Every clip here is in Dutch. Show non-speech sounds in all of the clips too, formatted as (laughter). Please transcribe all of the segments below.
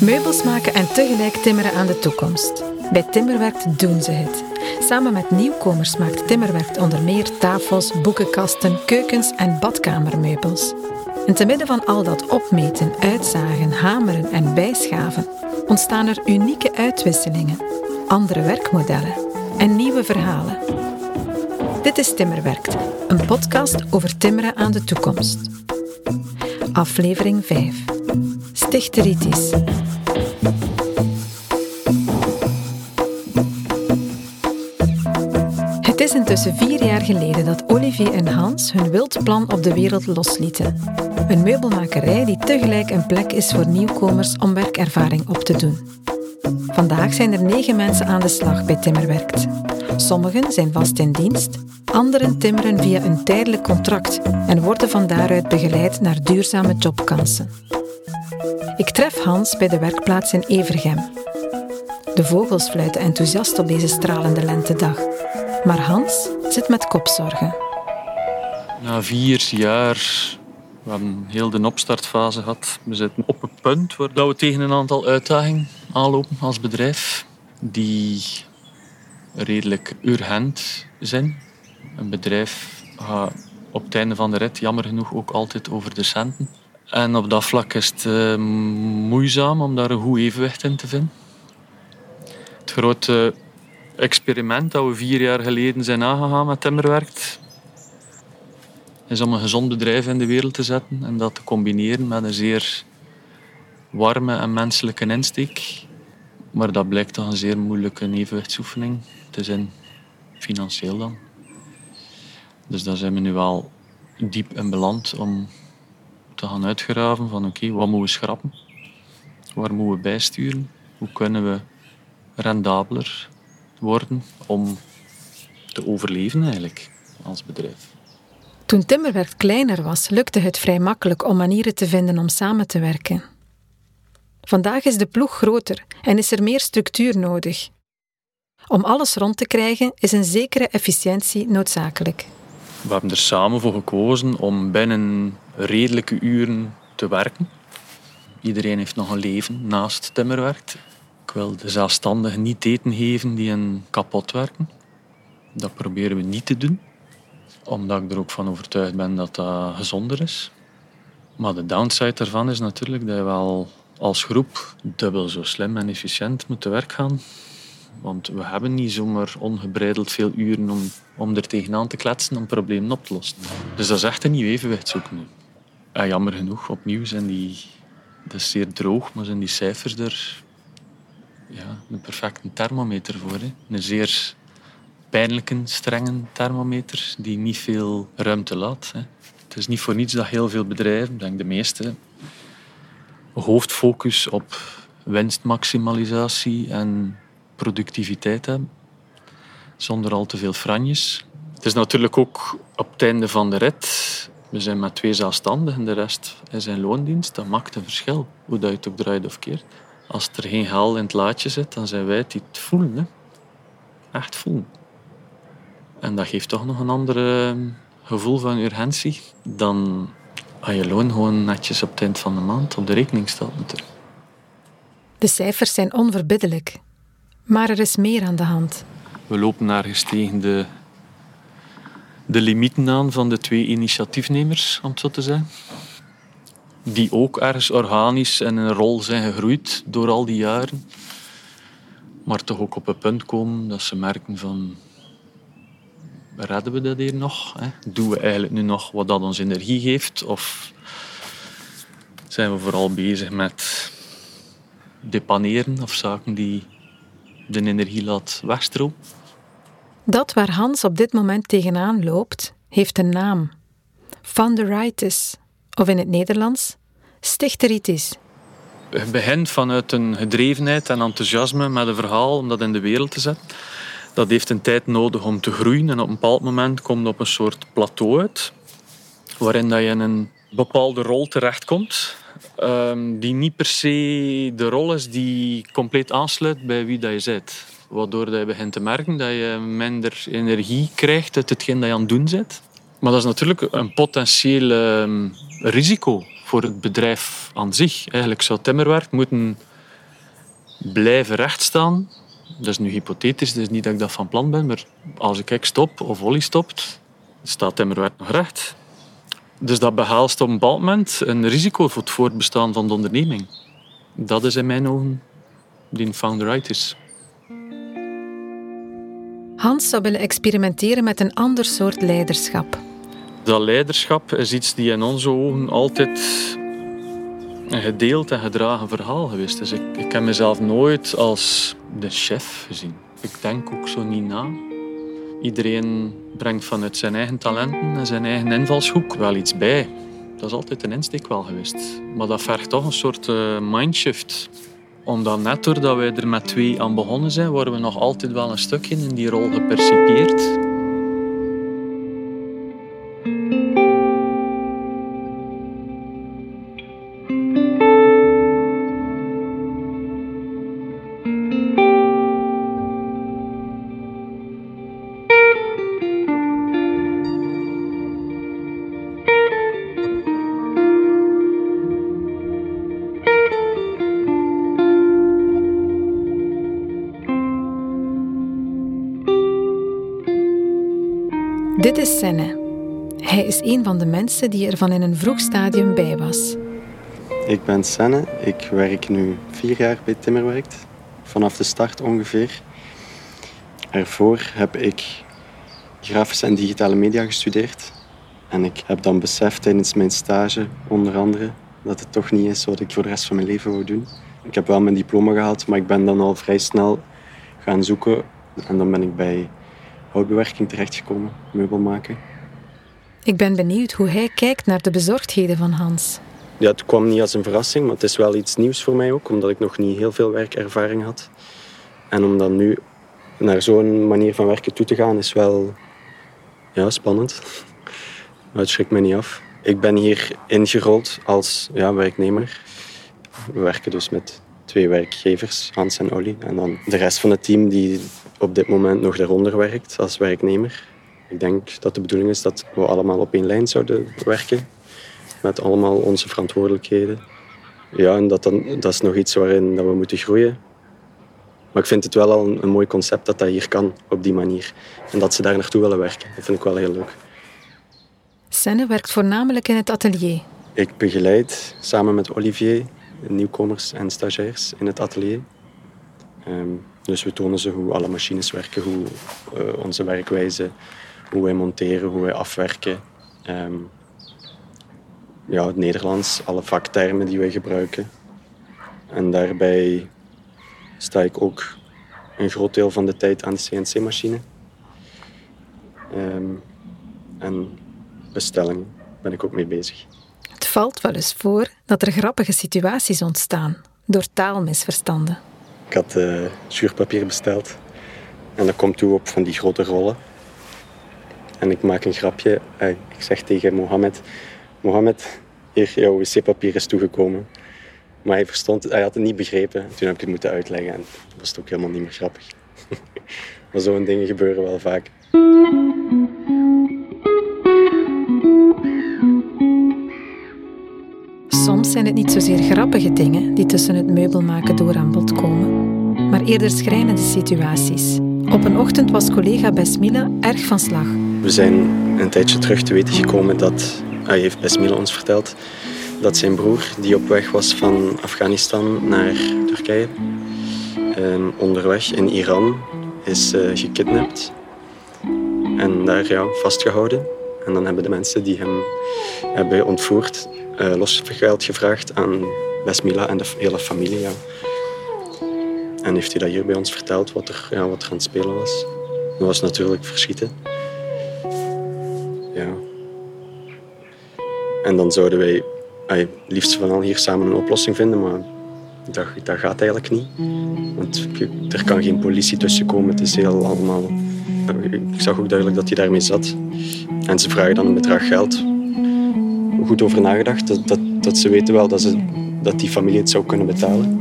Meubels maken en tegelijk timmeren aan de toekomst. Bij Timmerwerkt doen ze het. Samen met nieuwkomers maakt Timmerwerkt onder meer tafels, boekenkasten, keukens en badkamermeubels. En te midden van al dat opmeten, uitzagen, hameren en bijschaven ontstaan er unieke uitwisselingen, andere werkmodellen en nieuwe verhalen. Dit is Timmerwerkt, een podcast over timmeren aan de toekomst. Aflevering 5. Stichteritis. Het is intussen vier jaar geleden dat Olivier en Hans hun wild plan op de wereld loslieten. Een meubelmakerij die tegelijk een plek is voor nieuwkomers om werkervaring op te doen. Vandaag zijn er negen mensen aan de slag bij Timmerwerkt. Sommigen zijn vast in dienst, anderen timmeren via een tijdelijk contract en worden van daaruit begeleid naar duurzame jobkansen. Ik tref Hans bij de werkplaats in Evergem. De vogels fluiten enthousiast op deze stralende lentedag. Maar Hans zit met kopzorgen. Na vier jaar, we hebben heel de opstartfase gehad. We zitten op een punt waar we tegen een aantal uitdagingen aanlopen als bedrijf. Die redelijk urgent zijn. Een bedrijf gaat op het einde van de rit jammer genoeg ook altijd over de centen. En op dat vlak is het uh, moeizaam om daar een goed evenwicht in te vinden. Het grote experiment dat we vier jaar geleden zijn aangegaan met Timmerwerkt, is om een gezond bedrijf in de wereld te zetten en dat te combineren met een zeer warme en menselijke insteek. Maar dat blijkt toch een zeer moeilijke evenwichtsoefening te zijn, financieel dan. Dus daar zijn we nu wel diep in beland om te gaan uitgraven van oké, wat moeten we schrappen? Waar moeten we bijsturen? Hoe kunnen we rendabeler worden om te overleven eigenlijk als bedrijf? Toen Timmerwerkt kleiner was, lukte het vrij makkelijk om manieren te vinden om samen te werken. Vandaag is de ploeg groter en is er meer structuur nodig. Om alles rond te krijgen is een zekere efficiëntie noodzakelijk. We hebben er samen voor gekozen om binnen redelijke uren te werken. Iedereen heeft nog een leven naast timmerwerk. Ik wil de zelfstandigen niet eten geven die een kapot werken. Dat proberen we niet te doen, omdat ik er ook van overtuigd ben dat dat gezonder is. Maar de downside daarvan is natuurlijk dat je wel als groep dubbel zo slim en efficiënt moet te werk gaan. Want we hebben niet zomaar ongebreideld veel uren om, om er tegenaan te kletsen om problemen op te lossen. Dus dat is echt een nieuw evenwicht zoeken. En jammer genoeg, opnieuw zijn die... Dat is zeer droog, maar zijn die cijfers er ja, een perfecte thermometer voor. Hè. Een zeer pijnlijke, strenge thermometer die niet veel ruimte laat. Hè. Het is niet voor niets dat heel veel bedrijven, denk de meeste, hoofdfocus op winstmaximalisatie en productiviteit hebben. Zonder al te veel franjes. Het is natuurlijk ook op het einde van de rit. We zijn met twee zelfstandigen, de rest is in loondienst. Dat maakt een verschil, hoe dat je het ook draait of keert. Als er geen geld in het laadje zit, dan zijn wij het die het voelen. Hè. Echt voelen. En dat geeft toch nog een ander gevoel van urgentie dan als je loon gewoon netjes op het eind van de maand op de rekening natuurlijk. De cijfers zijn onverbiddelijk. Maar er is meer aan de hand. We lopen naar tegen de, limieten aan van de twee initiatiefnemers, om het zo te zeggen. Die ook ergens organisch in een rol zijn gegroeid door al die jaren. Maar toch ook op een punt komen dat ze merken van... Redden we dat hier nog? Hè? Doen we eigenlijk nu nog wat dat ons energie geeft? Of zijn we vooral bezig met depaneren of zaken die de energie laat wegstromen. Dat waar Hans op dit moment tegenaan loopt, heeft een naam. Funderitis, of in het Nederlands, stichteritis. Het begint vanuit een gedrevenheid en enthousiasme met een verhaal om dat in de wereld te zetten. Dat heeft een tijd nodig om te groeien en op een bepaald moment komt het op een soort plateau uit, waarin dat je in een bepaalde rol terechtkomt Ehm, die niet per se de rol is die compleet aansluit bij wie dat je bent. Waardoor dat je begint te merken dat je minder energie krijgt uit hetgeen dat je aan het doen bent. Maar dat is natuurlijk een potentieel ehm, risico voor het bedrijf aan zich. Eigenlijk zou timmerwerk moeten blijven rechtstaan. Dat is nu hypothetisch, dus niet dat ik dat van plan ben. Maar als ik stop of Olly stopt, staat timmerwerk nog recht. Dus dat behaalt op een bepaald moment een risico voor het voortbestaan van de onderneming. Dat is in mijn ogen die founder right is. Hans zou willen experimenteren met een ander soort leiderschap. Dat leiderschap is iets die in onze ogen altijd een gedeeld en gedragen verhaal geweest is. Ik, ik heb mezelf nooit als de chef gezien. Ik denk ook zo niet na. Iedereen brengt vanuit zijn eigen talenten en zijn eigen invalshoek wel iets bij. Dat is altijd een insteek wel geweest. Maar dat vergt toch een soort uh, mindshift. Omdat net doordat wij er met twee aan begonnen zijn, worden we nog altijd wel een stukje in die rol gepercipieerd. Is Senne. Hij is een van de mensen die er van in een vroeg stadium bij was. Ik ben Senne. Ik werk nu vier jaar bij Timmerwerkt. Vanaf de start ongeveer. Ervoor heb ik grafische en digitale media gestudeerd. En ik heb dan beseft tijdens mijn stage, onder andere, dat het toch niet is wat ik voor de rest van mijn leven wil doen. Ik heb wel mijn diploma gehaald, maar ik ben dan al vrij snel gaan zoeken. En dan ben ik bij houtbewerking terechtgekomen, meubelmaken. Ik ben benieuwd hoe hij kijkt naar de bezorgdheden van Hans. Ja, het kwam niet als een verrassing, maar het is wel iets nieuws voor mij ook, omdat ik nog niet heel veel werkervaring had. En om dan nu naar zo'n manier van werken toe te gaan, is wel ja, spannend. Maar het schrikt me niet af. Ik ben hier ingerold als ja, werknemer. We werken dus met twee werkgevers, Hans en Olly. En dan de rest van het team die op dit moment nog daaronder werkt als werknemer. Ik denk dat de bedoeling is dat we allemaal op één lijn zouden werken. Met allemaal onze verantwoordelijkheden. Ja, en dat, dan, dat is nog iets waarin dat we moeten groeien. Maar ik vind het wel al een, een mooi concept dat dat hier kan, op die manier. En dat ze daar naartoe willen werken. Dat vind ik wel heel leuk. Senne werkt voornamelijk in het atelier. Ik begeleid samen met Olivier nieuwkomers en stagiairs in het atelier. Ehm, dus we tonen ze hoe alle machines werken, hoe uh, onze werkwijze, hoe wij monteren, hoe wij afwerken. Um, ja, het Nederlands, alle vaktermen die wij gebruiken. En daarbij sta ik ook een groot deel van de tijd aan de CNC-machine. Um, en bestellingen ben ik ook mee bezig. Het valt wel eens voor dat er grappige situaties ontstaan door taalmisverstanden. Ik had uh, zuurpapier besteld en dat komt toe op van die grote rollen. En ik maak een grapje. Uh, ik zeg tegen Mohammed: Mohammed, hier, jouw wc-papier is toegekomen. Maar hij, verstond, hij had het niet begrepen. Toen heb ik het moeten uitleggen en dat was het ook helemaal niet meer grappig. (laughs) maar zo'n dingen gebeuren wel vaak. Zijn het niet zozeer grappige dingen die tussen het meubelmaken door aan bod komen, maar eerder schrijnende situaties. Op een ochtend was collega Besmila erg van slag. We zijn een tijdje terug te weten gekomen dat, hij heeft Besmila ons verteld, dat zijn broer, die op weg was van Afghanistan naar Turkije, ehm, onderweg in Iran is uh, gekidnapt en daar ja, vastgehouden. En dan hebben de mensen die hem hebben ontvoerd uh, losgeld gevraagd aan Besmila en de hele familie. Ja. En heeft hij dat hier bij ons verteld, wat er, ja, wat er aan het spelen was. Dat was natuurlijk verschieten. Ja. En dan zouden wij ay, liefst van al hier samen een oplossing vinden, maar dat, dat gaat eigenlijk niet. Want er kan geen politie tussenkomen. Het is heel allemaal... Ik zag ook duidelijk dat hij daarmee zat. En ze vragen dan een bedrag geld goed over nagedacht. Dat, dat, dat ze weten wel dat, ze, dat die familie het zou kunnen betalen.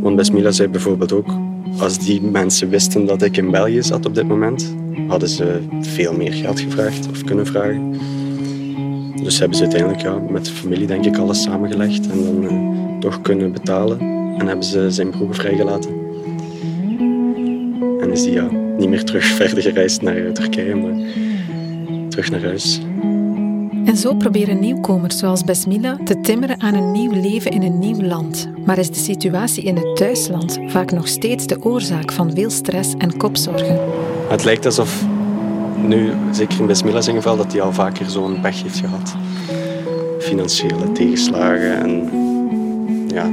Want Besmila zei bijvoorbeeld ook, als die mensen wisten dat ik in België zat op dit moment, hadden ze veel meer geld gevraagd of kunnen vragen. Dus hebben ze uiteindelijk ja, met de familie denk ik alles samengelegd en dan uh, toch kunnen betalen. En hebben ze zijn broer vrijgelaten. En is ja, niet meer terug (laughs) verder gereisd naar Turkije, maar terug naar huis. En zo proberen nieuwkomers zoals Besmila te timmeren aan een nieuw leven in een nieuw land. Maar is de situatie in het thuisland vaak nog steeds de oorzaak van veel stress en kopzorgen? Het lijkt alsof nu, zeker in Besmila zijn geval, dat hij al vaker zo'n pech heeft gehad. Financiële tegenslagen en ja,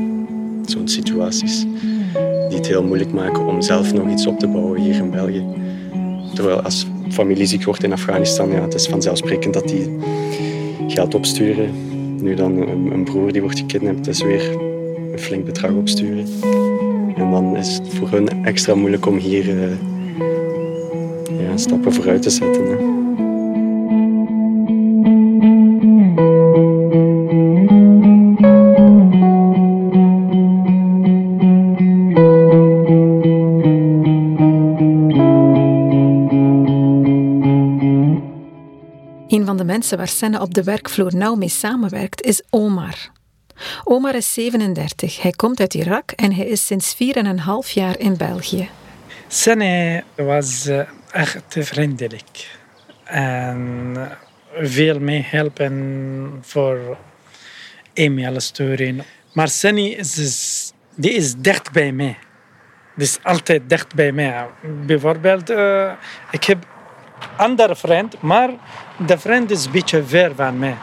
zo'n situaties die het heel moeilijk maken om zelf nog iets op te bouwen hier in België. Terwijl als familie ziek wordt in Afghanistan, ja, het is vanzelfsprekend dat die geld opsturen. Nu dan een, broer die wordt gekidnapt, is weer een flink bedrag opsturen. En dan is het voor hun extra moeilijk om hier uh, ja, stappen vooruit te zetten. Mensen waar Senne op de werkvloer nauw mee samenwerkt, is Omar. Omar is 37, hij komt uit Irak en hij is sinds 4,5 jaar in België. Senne was eh, echt vriendelijk en veel meehelpen voor e-mail sturen. Maar Sunny is, die is dicht bij mij. Die is altijd dicht bij mij. Bijvoorbeeld, uh, ik heb andere vriend, maar de vriend is een beetje ver van mij.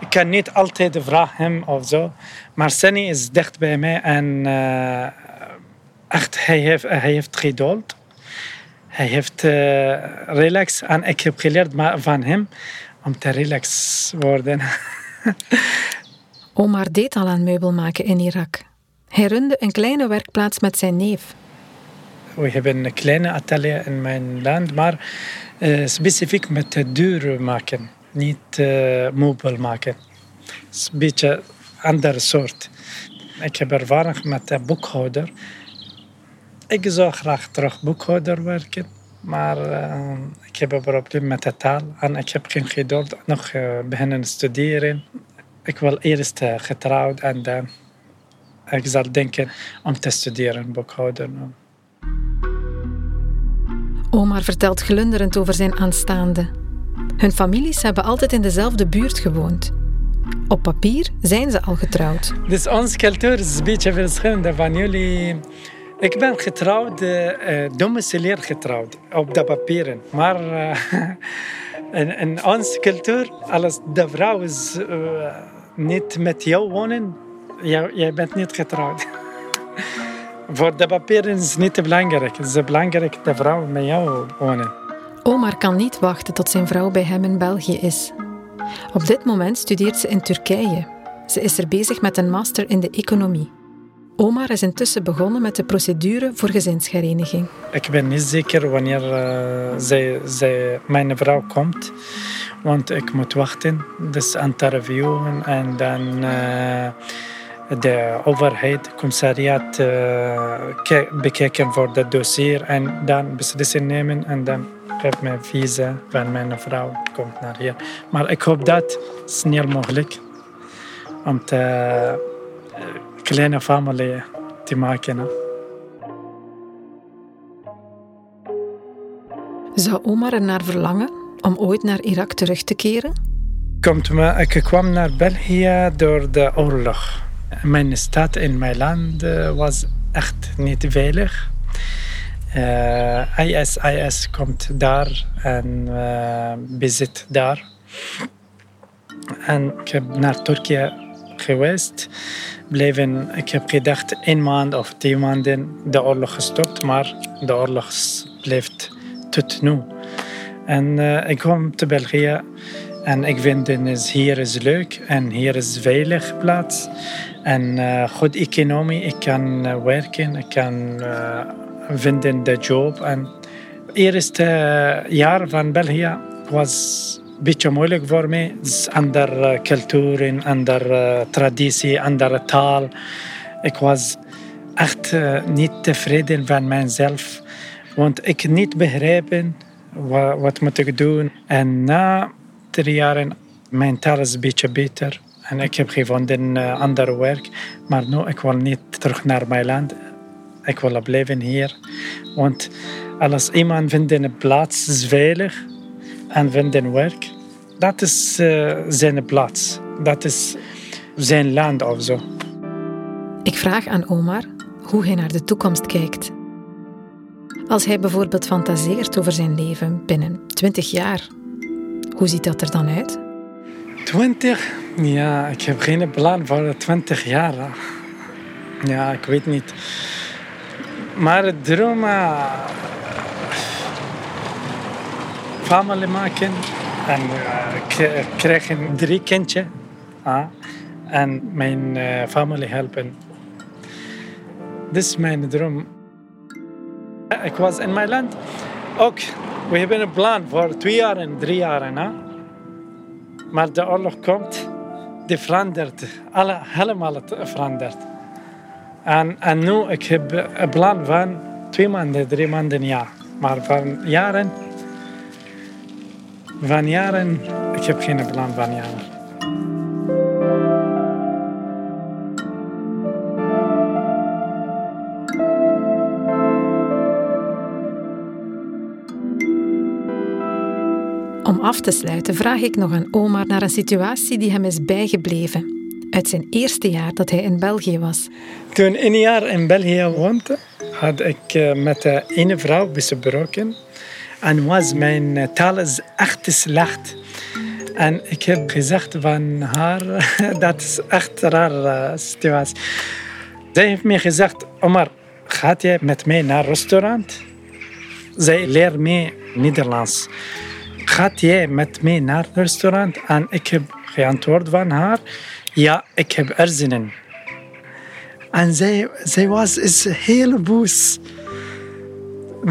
Ik kan niet altijd vragen hem of zo. Maar Sunny is dicht bij mij en uh, echt, hij heeft, hij heeft geduld. Hij heeft uh, relax en ik heb geleerd van hem om te relax worden. (laughs) Omar deed al aan meubelmaken in Irak. Hij runde een kleine werkplaats met zijn neef. We hebben een kleine atelier in mijn land, maar specifiek met de deur maken, niet uh, meubel maken. Het is een beetje een andere soort. Ik heb ervaring met de boekhouder. Ik zou graag terug boekhouder werken, maar uh, ik heb een probleem met de taal en ik heb geen geduld nog uh, beginnen studeren. Ik wil eerst getrouwd en dan ik zal denken om te studeren boekhouder. Omar vertelt glunderend over zijn aanstaande. Hun families hebben altijd in dezelfde buurt gewoond. Op papier zijn ze al getrouwd. Dus onze cultuur is een beetje verschillend van jullie. Ik ben getrouwd, uh, getrouwd, op de papieren. Maar uh, (laughs) in, onze cultuur, als de vrouw is niet met jou wonen, jij, jij bent niet getrouwd. (laughs) Voor de papieren is het niet belangrijk. Het is belangrijk dat de vrouw met jou wonen. Omar kan niet wachten tot zijn vrouw bij hem in België is. Op dit moment studeert ze in Turkije. Ze is er bezig met een master in de economie. Omar is intussen begonnen met de procedure voor gezinshereniging. Ik ben niet zeker wanneer uh, zij, zij, mijn vrouw komt, want ik moet wachten. Dus interviewen en dan. Uh, de overheid, commissariat uh, bekijken voor het dossier en dan beslissen nemen en dan heb mijn visa van mijn vrouw komt naar hier. Maar ik hoop dat snel mogelijk om een uh, kleine familie te maken. Zou Omar er naar verlangen om ooit naar Irak terug te keren? Komt me, ik kwam naar België door de oorlog. Mijn stad in mijn land eh, was echt niet veilig. Uh, eh, IS, komt daar en uh, bezit daar. En ik heb naar Turkije geweest. Bleven, ik heb gedacht een maand of twee maanden de oorlog gestopt, maar de oorlog blijft tot nu. En ik kwam te België en ik vind het hier is leuk en hier is veilig plaats. En uh, goed economie, ik kan uh, werken, ik kan uh, vinden de job. En het eerste jaar van België was een beetje moeilijk voor mij. Is andere cultuur, andere traditie, andere taal. Ik was echt niet tevreden van mezelf. Want ik niet begrepen Wat, wat moet ik doen? En na drie jaar, mijn taal is een beetje beter. En ik heb gevonden uh, ander werk. Maar nu, ik wil niet terug naar mijn land. Ik wil blijven hier. Want als iemand vindt een plaats is veilig en vindt een werk, dat is uh, zijn plaats. Dat is zijn land of zo. Ik vraag aan Omar hoe hij naar de toekomst kijkt. Als hij bijvoorbeeld fantaseert over zijn leven binnen 20 jaar, hoe ziet dat er dan uit? 20? Ja, ik heb geen plan voor 20 jaar. Ja, ik weet niet. Maar het droom... Familie maken. En uh, krijgen drie kindjes. En mijn uh, familie helpen. Dit is mijn droom. Ik was in mijn land ook. We hebben een plan voor twee jaar en drie jaar. Hè? Maar de oorlog komt, die verandert. Alle, helemaal verandert. En, en nu ik heb een plan van twee maanden, drie maanden, ja. Maar van jaren, van jaren, ik heb geen plan van jaren. Om af te sluiten vraag ik nog aan Omar naar een situatie die hem is bijgebleven uit zijn eerste jaar dat hij in België was. Toen een jaar in België woonde, had ik eh, met een vrouw besproken. En was mijn eh, taal is echt slecht. En ik heb gezegd van haar, (laughs) dat is echt een rare situatie. Zij heeft me gezegd, Omar, gaat jij met mij naar een restaurant? Zij leert mij Nederlands gaat jij met mij naar het restaurant? En ik heb geantwoord van haar, ja, ik heb er zin in. En zij, zij was is heel boos.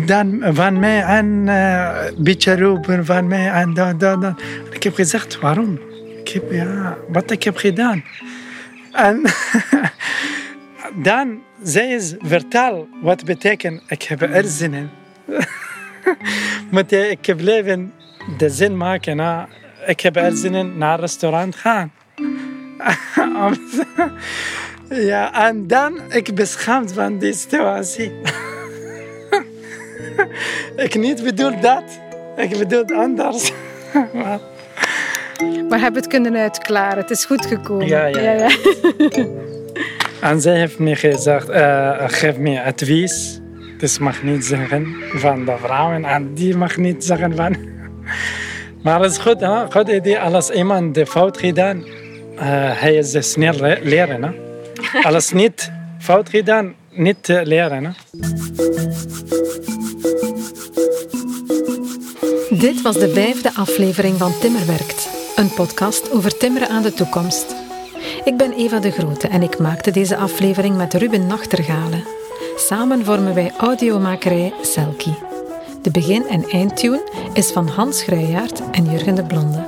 Dan van mij en uh, een beetje roepen van mij en dan, dan. Ik heb gezegd, waarom? Ik heb, ja, wat ik heb gedaan. En (laughs) dan zij is vertel wat betekent ik heb er zin in. (laughs) Ik blijven de zin maken. na Ik heb er zin in naar een restaurant gaan. (laughs) ja, en dan ik beschaamd van die situatie. (laughs) ik niet bedoel dat. Ik bedoel anders. (laughs) maar... maar heb het kunnen uitklaren. Het is goed gekomen. Ja, ja. ja, ja. en zij heeft me gezegd, uh, geef me advies. Dus mag niet zeggen van de vrouwen en die mag niet zeggen van maar het is goed, hè? goed idee als iemand de fout gedaan, uh, hij is snel leren. Hè? (laughs) Als niet fout gedaan, niet leren. Hè? Dit was de vijfde aflevering van Timmerwerkt, een podcast over timmeren aan de toekomst. Ik ben Eva de Grote en ik maakte deze aflevering met Ruben Nachtergalen. Samen vormen wij audiomakerij Selkie. De begin- en eindtune is van Hans Grijjaard en Jurgen de Blonde.